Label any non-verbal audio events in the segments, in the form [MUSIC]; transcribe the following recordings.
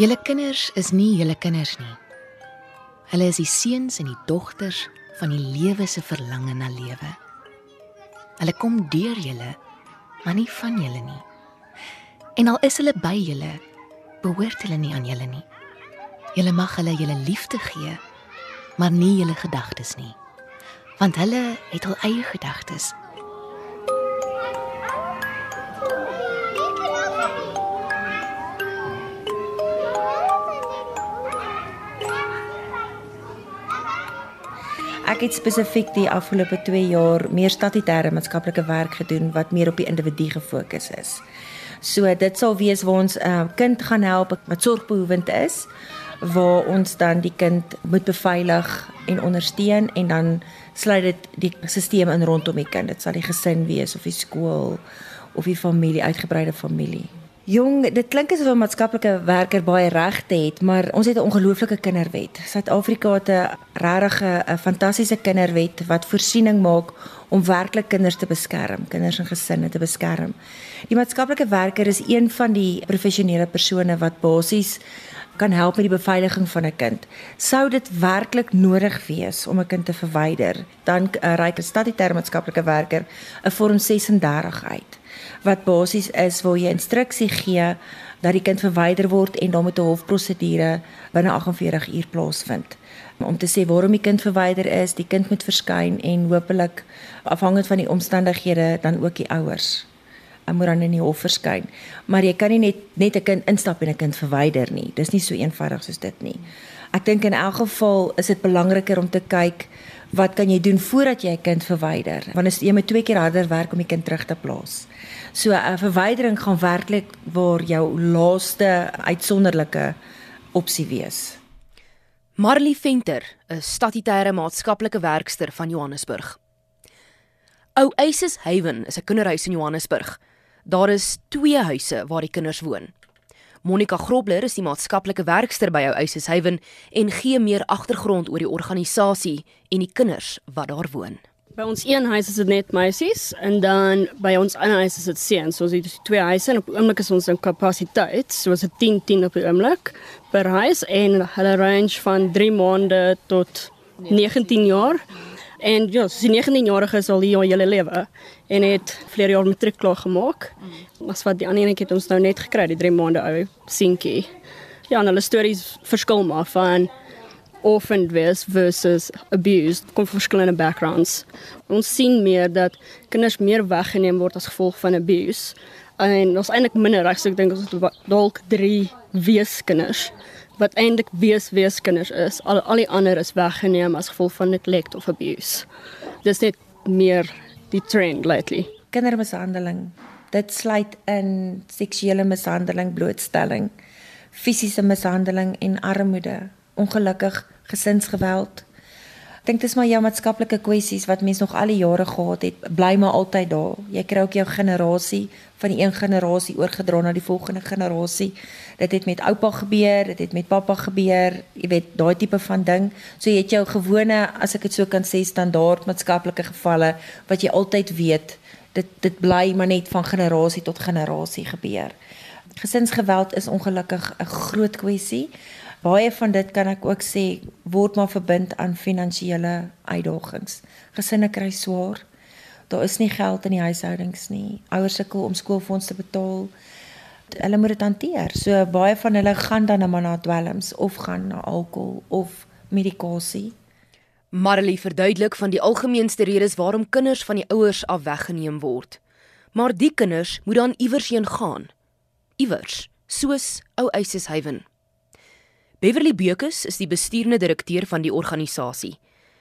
Julle kinders is nie julle kinders nie. Hulle is die seuns en die dogters van die lewe se verlange na lewe. Hulle kom deur julle, maar nie van julle nie. En al is hulle by julle, behoort hulle nie aan julle nie. Julle mag hulle julle liefde gee, maar nie julle gedagtes nie. Want hulle het al eie gedagtes. Ek het spesifiek die afgelope 2 jaar meer statutêre maatskaplike werk gedoen wat meer op die individu gefokus is. So dit sal wees waar ons 'n uh, kind gaan help wat sorgbehoevend is waar ons dan die kind moet beveilig en ondersteun en dan sluit dit die stelsel in rondom die kind. Dit sal die gesin wees of die skool of die familie, uitgebreide familie. Jong, dit klink asof 'n maatskaplike werker baie regte het, maar ons het 'n ongelooflike kinderwet. Suid-Afrika het 'n regtig 'n fantastiese kinderwet wat voorsiening maak om werklik kinders te beskerm, kinders en gesinne te beskerm. Die maatskaplike werker is een van die professionele persone wat basies kan help met die beveiliging van 'n kind. Sou dit werklik nodig wees om 'n kind te verwyder, dan uh, reik 'n statutêre maatskaplike werker 'n vorm 36 uit wat basies is waar jy instruksie gee dat die kind verwyder word en dan moet 'n hofprosedure binne 48 uur plaasvind om te sê waarom die kind verwyder is, die kind moet verskyn en hopelik afhangend van die omstandighede dan ook die ouers moet dan in die hof verskyn. Maar jy kan nie net net 'n kind instap en 'n kind verwyder nie. Dis nie so eenvoudig soos dit nie. Ek dink in elk geval is dit belangriker om te kyk wat kan jy doen voordat jy 'n kind verwyder? Want as jy met twee keer harder werk om die kind terug te plaas. So 'n verwydering gaan werklik waar jou laaste uitsonderlike opsie wees. Marley Venter, 'n statutêre maatskaplike werkster van Johannesburg. Ou Aces Haven is 'n kinderhuis in Johannesburg. Daar is twee huise waar die kinders woon. Monica Grobler is die maatskaplike werkster by Ou Aces Haven en gee meer agtergrond oor die organisasie en die kinders wat daar woon. By ons een huis is dit net meisies en dan by ons ander huis is dit seuns. So ons het twee huise en op die oomblik is ons in kapasiteit, so is dit 10 10 op die oomblik per huis en hulle range van 3 maande tot 19 jaar. En ja, so die 19-jarige is al hier al hele lewe en het vlere jaar matriek klaar gemaak. Maar wat die ander een het ons nou net gekry, die 3 maande ou seentjie. Ja, en hulle stories verskil maar van orphaned wees versus abused kom van verskillende backgrounds. Ons sien meer dat kinders meer weggeneem word as gevolg van abuse. En ons eintlik minder reg, so ek dink ons het dalk 3 weeskinders wat eintlik wees weeskinders is. Al al die ander is weggeneem as gevolg van neglect of abuse. Dis net meer die trend lately. Kindermishandeling. Dit sluit in seksuele mishandeling, blootstelling, fisiese mishandeling en armoede ongelukkig gesinsgeweld. Dink dis maar jou maatskaplike kwessies wat mense nog al die jare gehad het, bly maar altyd daar. Jy kry ook jou generasie van die een generasie oorgedra na die volgende generasie. Dit het met oupa gebeur, dit het met pappa gebeur, jy weet, daai tipe van ding. So jy het jou gewone, as ek dit so kan sê, standaard maatskaplike gevalle wat jy altyd weet, dit dit bly maar net van generasie tot generasie gebeur. Gesinsgeweld is ongelukkig 'n groot kwessie baie van dit kan ek ook sê word maar verbind aan finansiële uitdagings. Gesinne kry swaar. Daar is nie geld in die huishoudings nie. Ouers sukkel om skoolfondse te betaal. Hulle moet dit hanteer. So baie van hulle gaan dan maar na dwelms of gaan na alkohol of medikasie. Marley verduidelik van die algemeenste redes waarom kinders van die ouers af weggeneem word. Maar die kinders moet dan iewers heen gaan. Iewers, soos ou Eises Haven. Beverly Beukes is die besturende direkteur van die organisasie.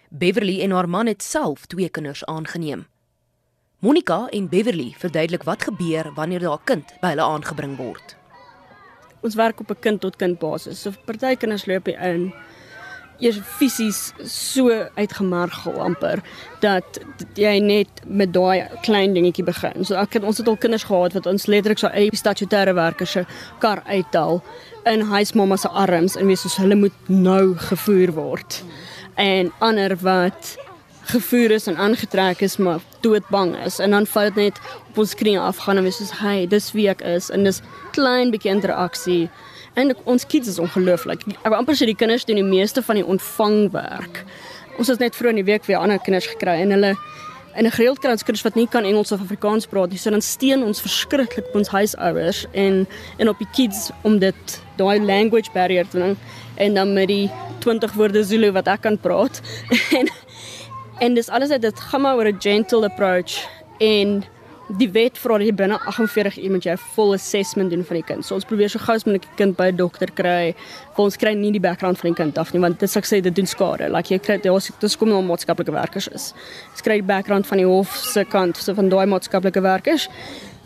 Beverly en haar man het self twee kinders aangeneem. Monica en Beverly verduidelik wat gebeur wanneer daar 'n kind by hulle aangebring word. Ons werk op 'n kind tot kind basis. So party kinders loop hier in eers fisies so uitgemergel amper dat jy net met daai klein dingetjie begin. So ek het ons het al kinders gehad wat ons letterlik so uit statutêre werkers se kar uithaal in huismamma se arms en wees soos hulle moet nou gevoer word. En ander wat gevoer is en aangetrek is maar doodbang is en dan val dit net op ons knie af gaan en wees soos hy dis wie ek is en dis klein bietjie interaksie En ons kids is ongelooflik. Ek amper sê die kinders doen die meeste van die ontvangwerk. Ons het net vroeër in die week weer ander kinders gekry en hulle in 'n gereeld kry ons kinders wat nie kan Engels of Afrikaans praat nie. So dan steen ons verskriklik ons huisouers en en op die kids om dit daai language barrier te doen en dan met die 20 woorde Zulu wat ek kan praat. [LAUGHS] en en dis alles uit dit gaan maar oor 'n gentle approach en die wet vra dat jy binne 48 uur moet jy 'n full assessment doen van die kind. So ons probeer so gou as moontlik die kind by 'n dokter kry. Want ons kry nie die background van die kind af nie want dit sê dit doen skade. Like jy kry daar's dis kom nou maatskaplike werkers is. Ons kry die background van die hof se kant so van daai maatskaplike werkers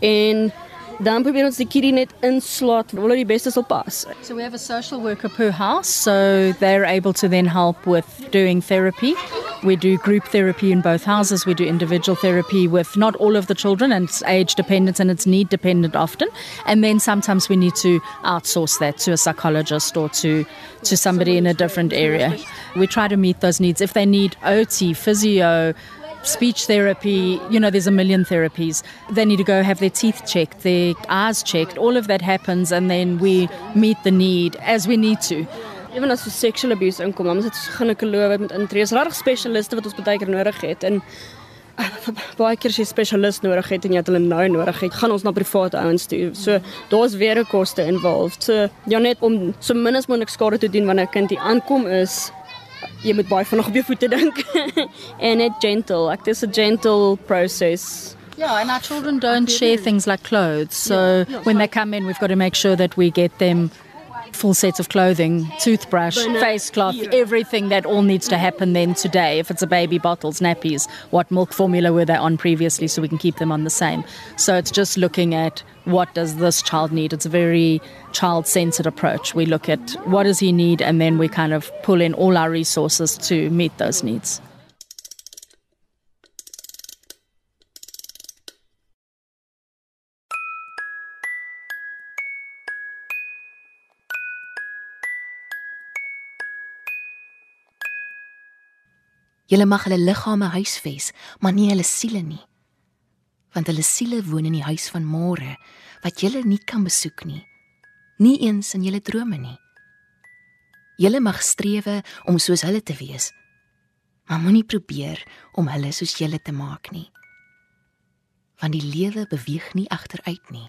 en dan probeer ons die kindie net waar hulle die beste sal pas. So we have a social worker per house so they're able to then help with doing therapy. We do group therapy in both houses. We do individual therapy with not all of the children, and it's age dependent and it's need dependent often. And then sometimes we need to outsource that to a psychologist or to, to somebody in a different area. We try to meet those needs. If they need OT, physio, speech therapy, you know, there's a million therapies. They need to go have their teeth checked, their eyes checked. All of that happens, and then we meet the need as we need to. Ewen as vir sexual abuse inkom, is dit ginekoloog met intree. Dis regtig spesialiste wat ons baie keer nodig het en uh, [LAUGHS] baie keer as jy spesialist nodig het en jy het hulle nou nodig het, gaan ons na private ouens toe. So daar's weer 'n koste involved. So ja net om so min as moontlik skade te doen wanneer 'n kind hier aankom is jy moet baie vinnig op jou voete dink [LAUGHS] en net gentle. Like this a gentle process. Yeah, and our children don't share things like clothes. So when they come in, we've got to make sure that we get them full sets of clothing, toothbrush, face cloth, everything that all needs to happen then today. If it's a baby, bottles, nappies, what milk formula were they on previously so we can keep them on the same. So it's just looking at what does this child need. It's a very child-centered approach. We look at what does he need and then we kind of pull in all our resources to meet those needs. Julle mag hulle liggame huisves, maar nie hulle siele nie. Want hulle siele woon in die huis van môre wat julle nie kan besoek nie. Nie eens in julle drome nie. Julle mag strewe om soos hulle te wees. Maar moenie probeer om hulle soos julle te maak nie. Want die lewe beweeg nie agteruit nie.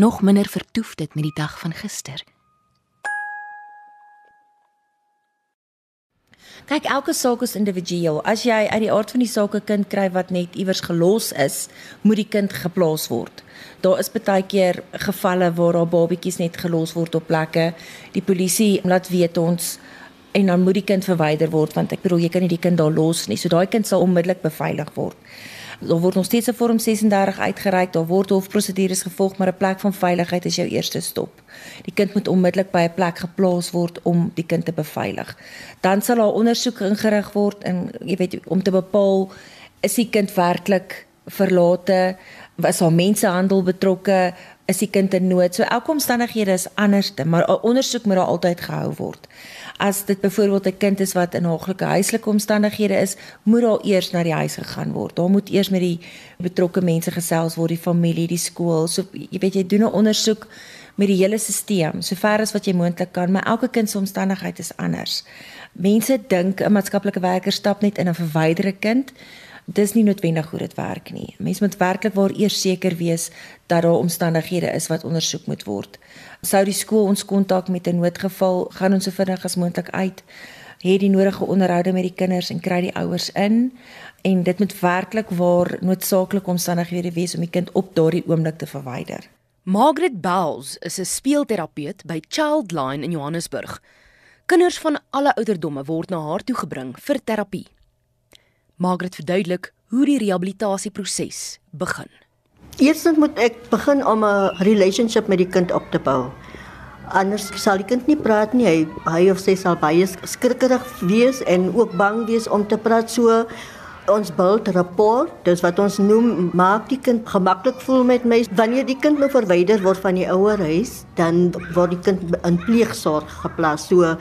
Nog minder vertoef dit met die dag van gister. Kyk, elke saak is individueel. As jy uit die aard van die saak 'n kind kry wat net iewers gelos is, moet die kind geplaas word. Daar is baie keer gevalle waar daar babatjies net gelos word op plekke. Die polisie laat weet ons en dan moet die kind verwyder word want ek bedoel jy kan nie die kind daar los nie. So daai kind sal onmiddellik beveilig word. Daar word nog steeds 'n vorm 36 uitgereik, daar word hofprosedures gevolg, maar 'n plek van veiligheid is jou eerste stop. Die kind moet onmiddellik by 'n plek geplaas word om die kind te beveilig. Dan sal daar ondersoek ingerig word en jy weet om te bepaal is die kind werklik verlate, was daar mensenhandel betrokke, is die kind in nood. So elke omstandighede is anders, maar 'n ondersoek moet daar altyd gehou word as dit byvoorbeeld 'n kind is wat in haaglike huislike omstandighede is, moet daar eers na die huis gegaan word. Daar moet eers met die betrokke mense gesels word, die familie, die skool. So jy weet jy doen 'n ondersoek met die hele stelsel, sover as wat jy moontlik kan, maar elke kind se omstandigheid is anders. Mense dink 'n maatskaplike werker stap net in 'n verwyderde kind dis nie noodwendig hoe dit werk nie. Mense moet werklik waar eers seker wees dat daar omstandighede is wat ondersoek moet word. Sou die skool ons kontak met 'n noodgeval, gaan ons so vinnig as moontlik uit, het die nodige onderhoude met die kinders en kry die ouers in en dit moet werklik waar noodsaaklike omstandighede wees om die kind op daardie oomblik te verwyder. Margaret Bowles is 'n speelterapeut by Childline in Johannesburg. Kinders van alle ouderdomme word na haar toe gebring vir terapie. Margaret verduidelik hoe die rehabilitasieproses begin. Eerstens moet ek begin om 'n relationship met die kind op te bou. Anders sal die kind nie praat nie. Hy hy of sy sal baie skrikkerig wees en ook bang wees om te praat so ons bult rapport, dis wat ons noem maak die kind gemaklik voel met my. Wanneer die kind nou verwyder word van die ouer huis, dan word die kind in pleegsorg geplaas. So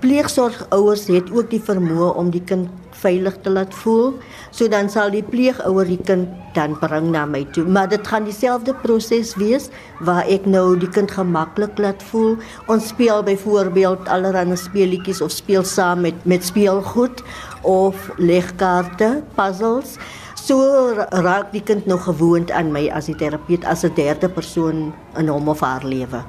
Pleegsorgouers het ook die vermoë om die kind veilig te laat voel. So dan sal die pleegouer die kind dan bring na my toe. Maar dit gaan dieselfde proses wees waar ek nou die kind gemaklik laat voel. Ons speel byvoorbeeld allerlei speletjies of speel saam met met speelgoed of legkaarte, puzzles. So raak die kind nou gewoond aan my as die terapeut as 'n derde persoon in hom of haar lewe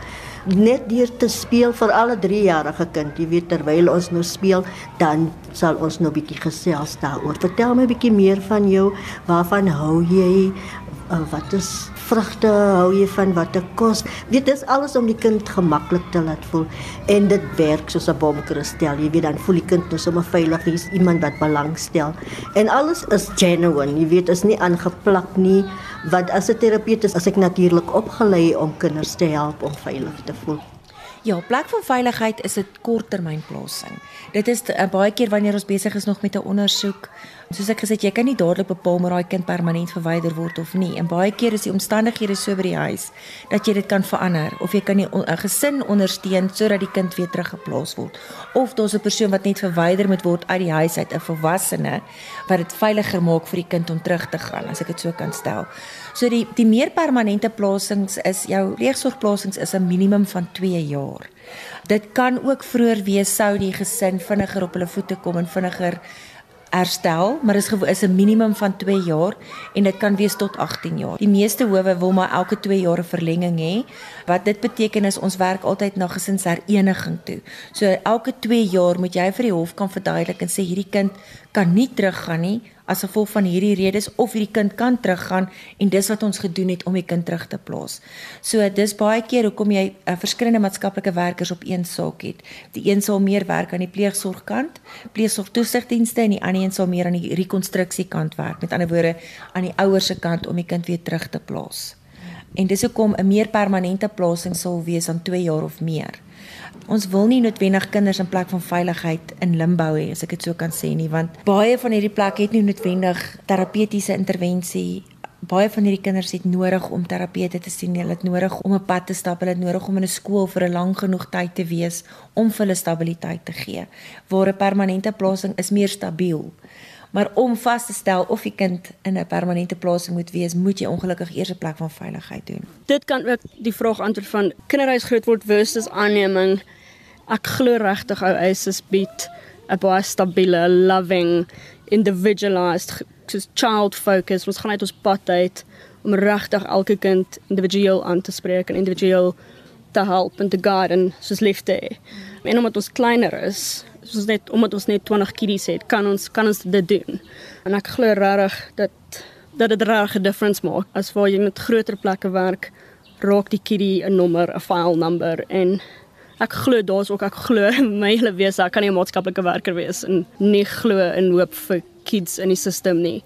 net deur te speel vir alle 3-jarige kind, jy weet terwyl ons nou speel, dan sal ons nou bietjie gesels daaroor. Vertel my bietjie meer van jou. Waarvan hou jy? Uh, wat is vrugte hou jy van watter kos? Dit is alles om die kind gemaklik te laat voel en dit werk soos 'n bomkristel. Jy weet dan voel die kind nou sommer veilig, hier's iemand wat belangstel. En alles is genuine. Jy weet is nie aangeplak nie. Want as 'n terapeut is, as ek natuurlik opgelei om kinders te help om veilig te voel. Ja, plek van veiligheid is 'n korttermynplossing. Dit is uh, baie keer wanneer ons besig is nog met 'n ondersoek. Soos ek gesê het, jy kan nie dadelik bepaal maar daai kind permanent verwyder word of nie. En baie keer is die omstandighede so by die huis dat jy dit kan verander of jy kan 'n gesin ondersteun sodat die kind weer teruggeplaas word. Of daar's 'n persoon wat net verwyder moet word uit die huis uit, 'n volwassene wat dit veiliger maak vir die kind om terug te gaan, as ek dit so kan stel. So die die meer permanente plasings is jou pleegsorgplasings is 'n minimum van 2 jaar. Dit kan ook vroeër wees sou die gesin vinniger op hulle voete kom en vinniger herstel, maar is is 'n minimum van 2 jaar en dit kan wees tot 18 jaar. Die meeste howe wil maar elke 2 jaar 'n verlenging hê. Wat dit beteken is ons werk altyd na gesinshereniging toe. So elke 2 jaar moet jy vir die hof kan verduidelik en sê hierdie kind kan nie teruggaan nie as gevolg van hierdie redes of hierdie kind kan teruggaan en dis wat ons gedoen het om die kind terug te plaas. So dis baie keer hoekom jy uh, verskillende maatskaplike werkers op een saak het. Die een sal meer werk aan die pleegsorgkant, pleegsorgtoesigdienste en die ander een sal meer aan die rekonstruksiekant werk. Met ander woorde aan die ouers se kant om die kind weer terug te plaas. En dis hoekom 'n meer permanente plasing sal wees aan 2 jaar of meer. Ons wil nie noodwendig kinders in plek van veiligheid in limbo hê, as ek dit so kan sê nie, want baie van hierdie plekke het nie noodwendig terapeutiese intervensie. Baie van hierdie kinders het nodig om terapeute te sien. Hulle het nodig om 'n pad te stap. Hulle het nodig om in 'n skool vir 'n lang genoeg tyd te wees om vir hulle stabiliteit te gee. Waar 'n permanente plasing is meer stabiel. Maar om vas te stel of die kind in 'n permanente plasing moet wees, moet jy ongelukkig eers 'n plek van veiligheid doen. Dit kan ook die vraag antwoord van kinderhuis groot word versus aanneming. Ek glo regtig ou eises bied 'n baie stabiele, loving, individualized, just child focused. Ons gaan uit ons pad uit om regtig elke kind individueel aan te spreek en individueel te help en te guide en soos liefde. En omdat ons kleiner is, soos net omdat ons net 20 kiddies het, kan ons kan ons dit doen. En ek glo regtig dat dat dit regtig 'n difference maak as waar jy met groter plekke werk, raak die kiddie 'n nommer, 'n file number en ek glo daar's ook ek glo [LAUGHS] my hele wese ek kan nie 'n maatskaplike werker wees en nie glo in hoop vir kids in die stelsel nie.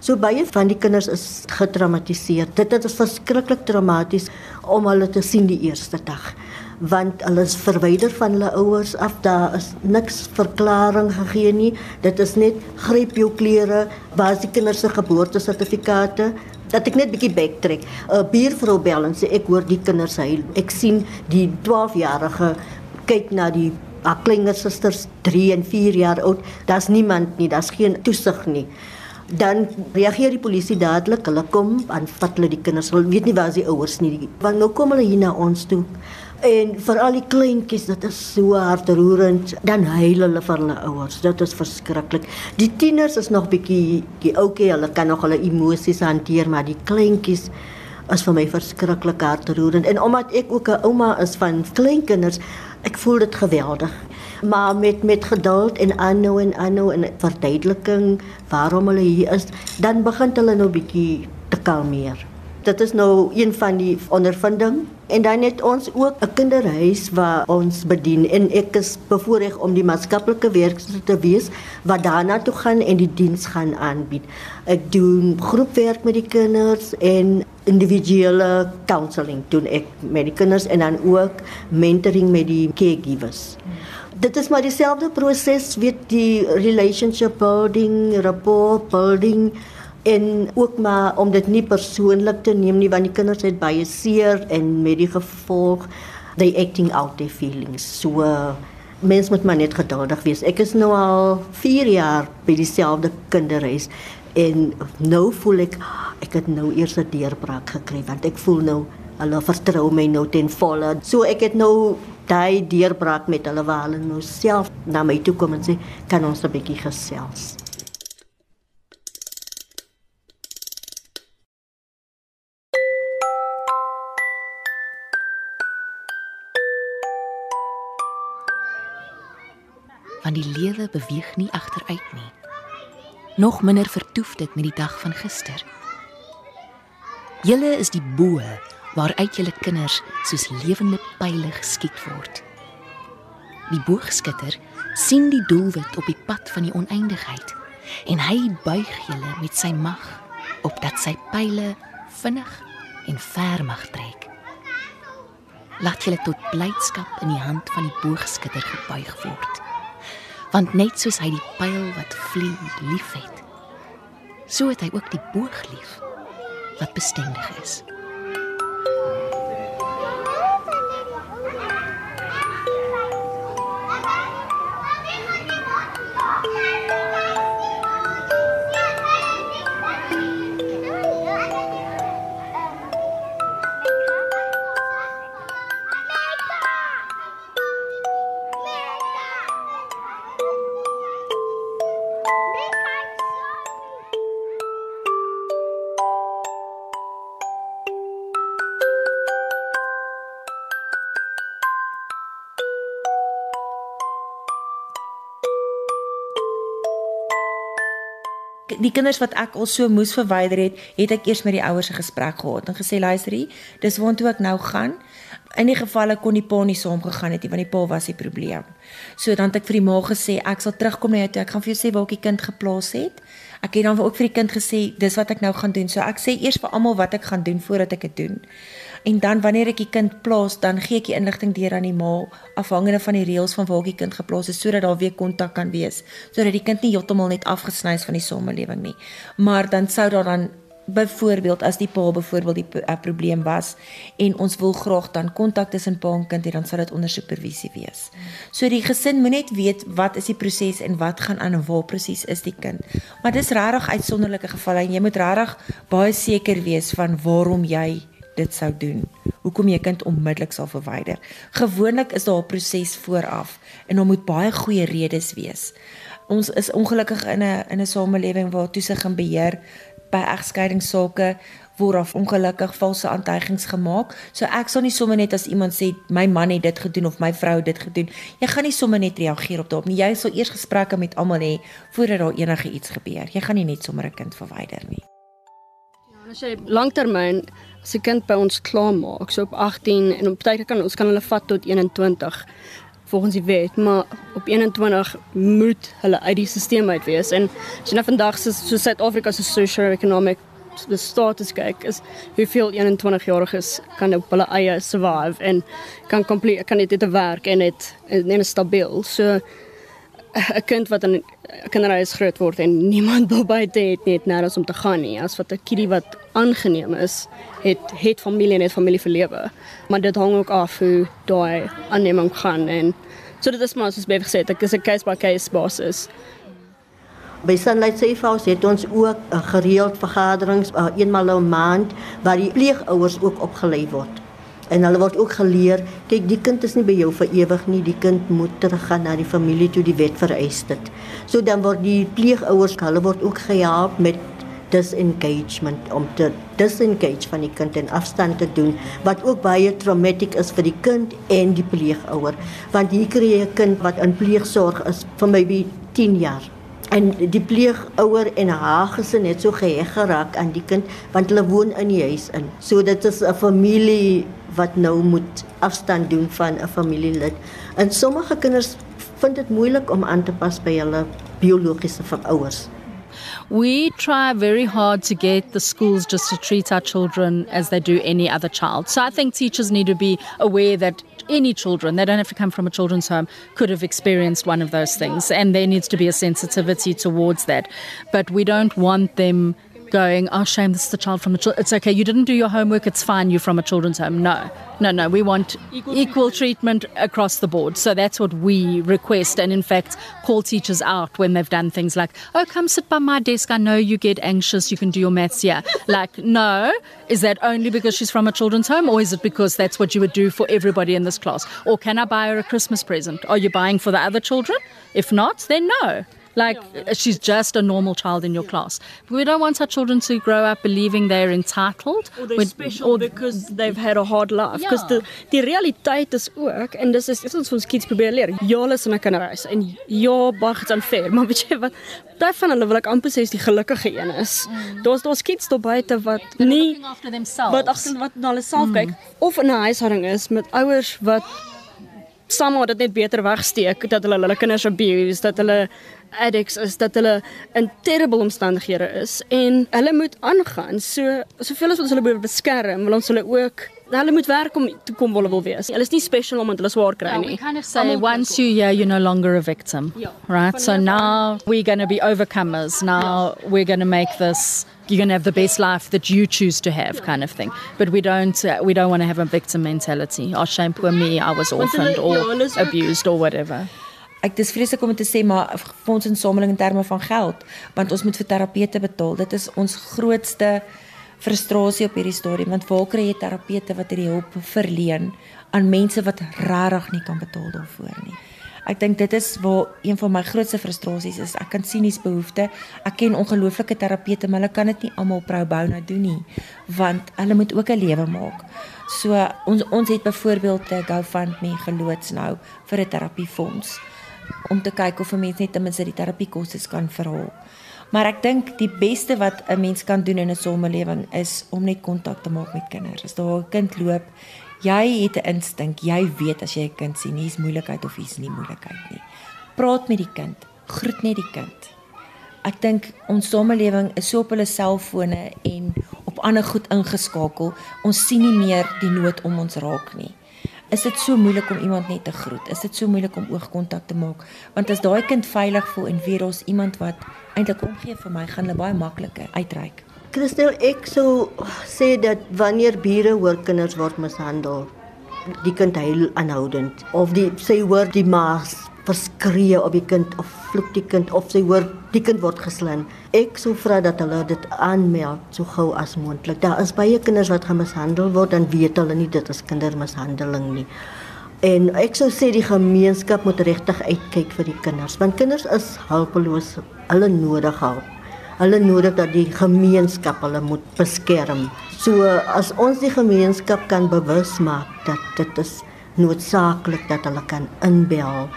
So baie van die kinders is getraumatiseer. Dit is verskriklik traumaties om hulle te sien die eerste dag want hulle is verwyder van hulle ouers af. Daar is niks verklaring gegee nie. Dit is net gryp jou klere waar die kinders se geboortesertifikate. Dat ek net bietjie backtrack. 'n buurvrou bel en sê ek hoor die kinders huil. Ek sien die 12-jarige kyk na die haar kleiner susters 3 en 4 jaar oud. Daar's niemand nie daar's geen toesig nie. Dan reageer die polisie dadelik. Hulle kom en vat hulle die kinders. Hulle weet nie waar is die ouers nie. Want nou kom hulle hier na ons toe En vir al die kleintjies, dit is so hartroerend. Dan huil hulle vir hulle ouers. Dit is verskriklik. Die tieners is nog bietjie die ouetjie, hulle kan nog hulle emosies hanteer, maar die kleintjies is vir my verskriklik hartroerend. En omdat ek ook 'n ouma is van kleinkinders, ek voel dit geweldig. Maar met met geduld en aanhou en aanhou en verduideliking waarom hulle hier is, dan begin hulle nou bietjie te kalmeer dit is nou een van die ondervinding en dan het ons ook 'n kinderhuis waar ons bedien en ek is bevoorreg om die maatskaplike werker te wees wat daarna toe gaan en die diens gaan aanbied. Ek doen groepwerk met die kinders en individuele counselling doen ek met die kinders en dan ook mentoring met die caregivers. Dit is maar dieselfde proses weet die relationship building, rapport building en ook maar om dit nie persoonlik te neem nie want die kinders het baie seer en met die gevolg they acting out their feelings so Mens moet maar net geduldig wees. Ek is nou al 4 jaar by dieselfde kinderhuis en nou voel ek ek het nou eers 'n deurbraak gekry want ek voel nou hulle vertrou my nou ten volle. So ek het nou daai deurbraak met hulle waar hulle nou self na my toe kom en sê kan ons 'n bietjie gesels. Want die lewe beweeg nie agteruit nie. Nog minder vertoef dit met die dag van gister. Julle is die boë waaruit julle kinders soos lewende pile geskiet word. Die boogskutter sien die doelwit op die pad van die oneindigheid en hy buig julle met sy mag opdat sy pile vinnig en ver mag trek. Laat julle tot blydskap in die hand van die boogskutter gebuig word. Want net soos hy die pyl wat vlieg liefhet, so het hy ook die boog lief wat bestendig is. Die kinders wat ek al so moes verwyder het, het ek eers met die ouers 'n gesprek gehad en gesê luisterie, dis waartoe ek nou gaan. In die gevalle kon die pa nie saam gegaan het nie want die pa was die probleem. So dan het ek vir die ma gesê ek sal terugkom na jou toe. Ek gaan vir jou sê waar ek die kind geplaas het. Ek het dan ook vir die kind gesê dis wat ek nou gaan doen. So ek sê eers vir almal wat ek gaan doen voordat ek dit doen. En dan wanneer ek die kind plaas, dan gee ek die inligting deur aan die ma afhangende van die reëls van waar die kind geplaas is sodat daar weer kontak kan wees, sodat die kind nie heeltemal net afgesny is van die samelewing nie. Maar dan sou daar dan byvoorbeeld as die pa byvoorbeeld die 'n probleem was en ons wil graag dan kontak tussen pa en kind hê, dan sal dit onder supervisie wees. So die gesin moet net weet wat is die proses en wat gaan aan en waar presies is die kind. Maar dis regtig uitsonderlike gevalle en jy moet regtig baie seker wees van waarom jy dit sou doen. Hoekom jy kind onmiddellik sal verwyder. Gewoonlik is daar 'n proses vooraf en daar moet baie goeie redes wees. Ons is ongelukkig in 'n in 'n samelewing waar toesig en beheer by egskeidingssake word of ongelukkig valse aantuigings gemaak. So ek sal nie sommer net as iemand sê my man het dit gedoen of my vrou het dit gedoen. Jy gaan nie sommer net reageer op daarop nie. Jy sal eers gesprekke met almal hê voordat daar enige iets gebeur. Jy gaan nie net sommer 'n kind verwyder nie. Ja, as jy lanktermyn 'n kind by ons klaarmaak, so op 18 en op tyd kan ons kan hulle vat tot 21 volgens die wet, maar op 21 moet hulle uit die stelsel uit wees en as jy nou vandag so so Suid-Afrika se socio-economic the status kyk is hoeveel 21 jariges kan op hulle eie survive en kan kompleet kan dit te werk en dit en stabiel. So 'n kind wat in 'n kinderhuis groot word en [LAUGHS] niemand daarbuiten het net nêrens om te gaan nie. As wat 'n kindie wat aangeneem is, het het familie en het familie vir lewe. Maar dit hang ook af hoe daai aanneming gaan en so dit is maar soos baie gesê, dit is 'n case by case basis. By Sunlight Safe House het ons ook 'n gereeld vergaderings uh, eenmal 'n maand waar die pleegouers ook opgelei word. En hulle word ook geleer, kyk die kind is nie by jou vir ewig nie, die kind moet teruggaan na die familie toe. Die wet vereis dit. So dan word die pleegouers, hulle word ook gehelp met disengagement om te disengage van die kind en afstand te doen wat ook baie traumatic is vir die kind en die pleegouer. Want hier kry jy 'n kind wat in pleegsorg is vir maybe 10 jaar en die pleegouer en haar gesin het so geheg geraak aan die kind want hulle woon in die huis in so dit is 'n familie wat nou moet afstand doen van 'n familielid. En sommige kinders vind dit moeilik om aan te pas by hulle biologiese ouers. We try very hard to get the schools just to treat our children as they do any other child. So I think teachers need to be aware that any children, they don't have to come from a children's home, could have experienced one of those things. And there needs to be a sensitivity towards that. But we don't want them going, oh, shame, this is the child from a child. It's okay, you didn't do your homework, it's fine, you're from a children's home. No, no, no, we want equal, equal treatment. treatment across the board. So that's what we request. And in fact, call teachers out when they've done things like, oh, come sit by my desk. I know you get anxious, you can do your maths here. like, no, is that only because she's from a children's home, or is it because that's what you would do for everybody in this class? Or can I buy her a Christmas present? Are you buying for the other children? If not, then no. Like she's just a normal child in your class. We don't want our children to grow up believing they're entitled or they're special or, because they've had a hard life. Because ja. die die realiteit is ook en dis is ons ons kids probeer leer. Ja, hulle is in 'n kinderhuis en ja, baie is unfair, [LAUGHS] maar weet jy wat? Daai van hulle wil ek amper sê is die gelukkige een is. Mm. Daar's daar's kids daar buite wat nie wat agter wat na hulle self mm. kyk of in 'n huishouding is met ouers wat somehow dit net beter wegsteek dat hulle hulle kinders abuse, dat hulle addicts is dat hulle in terrible omstandighede is en hulle moet aangaan. So soveel as wat ons hulle beskerm, wil ons hulle ook hulle moet werk om te kom hulle wil wees. Hulle is nie special omdat hulle swaar kry nie. Yeah, we kind of say once you yeah you're no longer a victim. Yeah. Right? So now we're going to be overcomers. Now yeah. we're going to make this you're going to have the best life that you choose to have kind of thing but we don't uh, we don't want to have a victim mentality oh shame poor me i was orphaned or abused or whatever ek dis vreeslik om te sê maar fondsinsameling in terme van geld want ons moet vir terapeute betaal. Dit is ons grootste frustrasie op hierdie stadium want waar kry jy terapeute wat hierdie hulp verleen aan mense wat regtig nie kan betaal daarvoor nie. Ek dink dit is waar een van my grootste frustrasies is. Ek kan sien hier's behoeftes. Ek ken ongelooflike terapeute, maar hulle kan dit nie almal pro bono doen nie want hulle moet ook 'n lewe maak. So ons ons het byvoorbeeld 'n GoFundMe geloods nou vir 'n terapiefonds om te kyk of 'n mens net ten minste die terapiekoste kan verhaal. Maar ek dink die beste wat 'n mens kan doen in 'n samelewing is om net kontak te maak met kinders. As daar 'n kind loop, jy het 'n instink, jy weet as jy 'n kind sien, hier's moeilikheid of hier's nie moeilikheid nie. Praat met die kind, groet net die kind. Ek dink ons samelewing is so op hulle selfone en op ander goed ingeskakel. Ons sien nie meer die nood om ons raak nie is dit so moeilik om iemand net te groet. Is dit so moeilik om oogkontak te maak? Want as daai kind veilig voel en weer ons iemand wat eintlik omgee vir my, gaan hulle baie makliker uitreik. Christel, ek sou sê dat wanneer bure hoor kinders word mishandel, die kind huil aanhoudend of die sê hoor die maas verskree op die kind of vloek die kind of sy hoor die kind word geslaan. Ek sou vra dat hulle dit aanmeld so gou as moontlik. Daar is baie kinders wat gemishandel word en weet hulle nie dit is kindermishandeling nie. En ek sou sê die gemeenskap moet regtig uitkyk vir die kinders want kinders is hulpeloos. Hulle nodig hulp. Hulle nodig dat die gemeenskap hulle moet beskerm. So as ons die gemeenskap kan bewus maak dat dit is noodsaaklik dat hulle kan inbel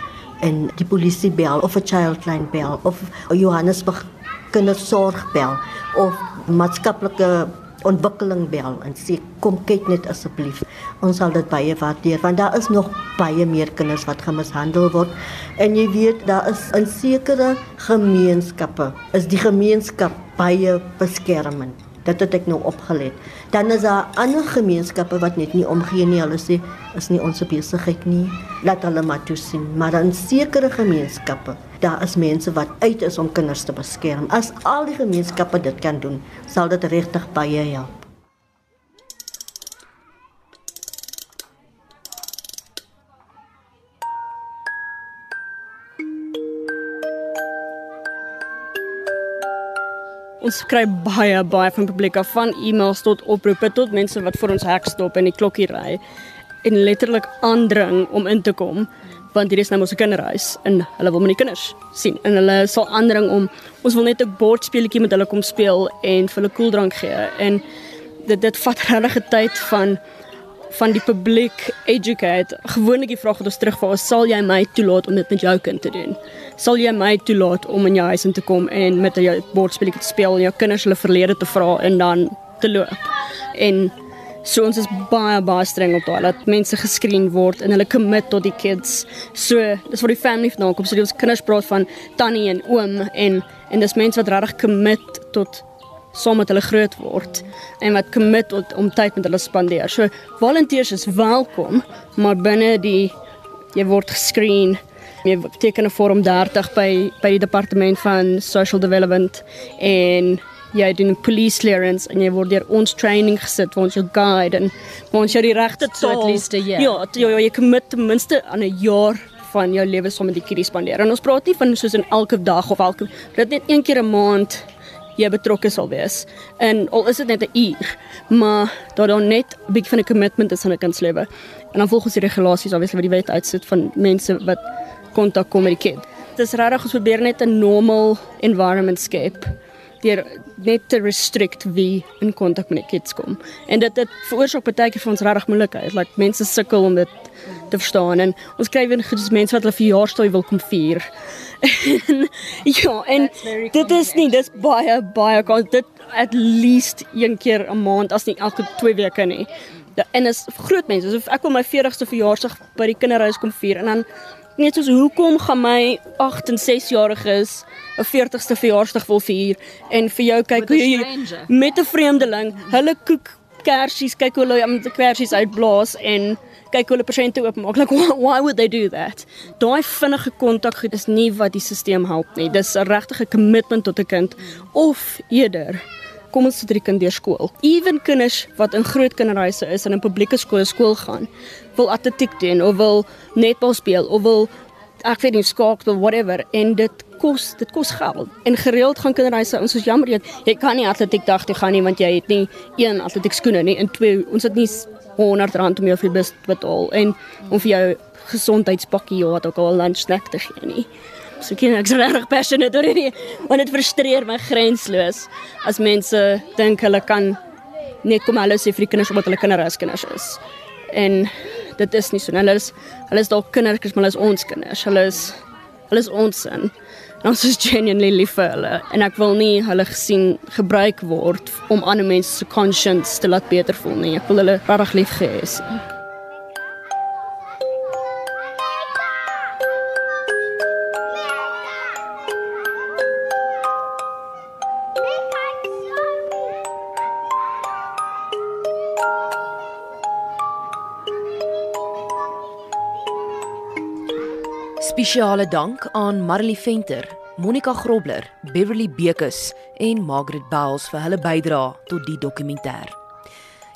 en die polisie bel of 'n childline bel of Johannesburg kindersorg bel of maatskaplike ontwikkeling bel en sê kom kyk net asseblief. Ons sal dit baie waardeer want daar is nog baie meer kinders wat gemishandel word en jy weet daar is in sekere gemeenskappe is die gemeenskap baie beskermend dit het ek nou opgelet. Dan is daar ander gemeenskappe wat net nie omgee nie. Hulle sê is nie ons besigheid nie. Laat hulle maar toe sien. Maar dan sekere gemeenskappe, daar is mense wat uit is om kinders te beskerm. As al die gemeenskappe dit kan doen, sal dit regtig baie help. Ons kry baie baie van publiek af van e-mails tot oproepe tot mense wat vir ons hek stop en die klokkie ry en letterlik aandring om in te kom want hier is nou mos 'n kinderhuis en hulle wil my kinders sien en hulle sal aandring om ons wil net 'n bordspeletjie met hulle kom speel en vir hulle koeldrank gee en dit dit vat [LAUGHS] regtig 'n tyd van van die publiek educate. Gewoonlik die vraag wat ons terugval is, sal jy my toelaat om dit met jou kind te doen? Sal jy my toelaat om in jou huis in te kom en met jou bordspelletjie te speel en jou kinders hulle verlede te vra en dan te loop? En so ons is baie baie streng op daai dat mense geskreen word en hulle commit tot die kids. So, dis vir die family vandaan kom. So die ons kinders praat van tannie en oom en en dis mense wat regtig commit tot saam met hulle groot word en wat commit tot om tyd met hulle spandeer. So volunteers is welkom, maar binne die jy word geskreen. Jy teken 'n vorm 30 by by die departement van social development en jy doen 'n police clearance en jy word deur ons training gesit waar ons jou guide en waar ons jou die regte So at taal least a year. Ja, t- jy, jy commit ten minste aan 'n jaar van jou lewe saam met die kiddies spandeer. En ons praat nie van soos in elke dag of elke dit net een keer 'n maand jy betrokke sal wees. En al is dit net 'n uur, maar dat daar net 'n bietjie van 'n commitment is aan 'n kind se lewe. En dan volgens die regulasies obviously wat die wet uitsit van mense wat kontak kom met die kind. Dit is regtig ons probeer net 'n normal environment skep deur net te restrict wie in kontak met die kids kom. En dit dit veroorsaak baie keer vir ons regtig moeilikheid. Like mense sukkel om dit te verstaan en ons kry weer goed mense wat hulle verjaarsdag wil kom vier. [LAUGHS] en ja, en dit is nie dis baie baie kans dit at least een keer 'n maand as nie elke 2 weke nie. En is groot mense. So ek wil my 40ste verjaarsdag by die kinderhuis kom vier en dan net soos hoekom gaan my 8 en 6 jariges 'n 40ste verjaarsdag wil vier en vir jou kyk hoe jy met 'n vreemdeling, hulle koek kersies, kyk hoe hulle met die kersies uitblaas en kyk hoe hulle persente oopmaak. Like why, why would they do that? Daai vinnige kontak goed is nie wat die stelsel help nie. Dis 'n regtige commitment tot 'n kind of eerder kom ons sit die kind deur skool. Ewen kinders wat in groot kinderhuise is en in publieke skole skool gaan, wil atletiek doen of wil netbal speel of wil ek weet nie skaakspel whatever en dit kos dit kos geld. En gereeld gaan kinderhuise ons is jammer jy jy kan nie atletiek dag toe gaan nie want jy het nie een atletiek skoene nie en twee ons het nie R100 om jou vir bus betaal en om vir jou gesondheidspakkie of wat ook al lunch snack te gee nie. So ken ek's regtig passionate oor hierdie want dit frustreer my grensloos as mense dink hulle kan net kom hallo sê vir die kinders omdat hulle kinderhuiskinders is. En dit is nie so. Hulle is hulle is dalk kindertjies, maar hulle is ons kinders. Hulle is hulle is ons sin. En ons is genuinely lief vir hulle en ek wil nie hulle gesien gebruik word om ander mense se conscience te laat beter voel nie. Ek wil hulle regtig lief hê. Spesiale dank aan Marley Venter, Monica Grobler, Beverly Bekus en Margaret Bowles vir hulle bydrae tot die dokumentêr.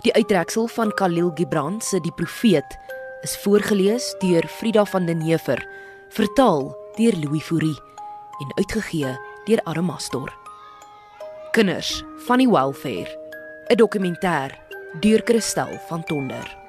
Die uittreksel van Khalil Gibran se Die Profeet is voorgeles deur Frida van den Heever, vertaal deur Louis Fourie en uitgegee deur Aramastor. Kinders van die Welfare, 'n dokumentêr deur Christel van Tonder.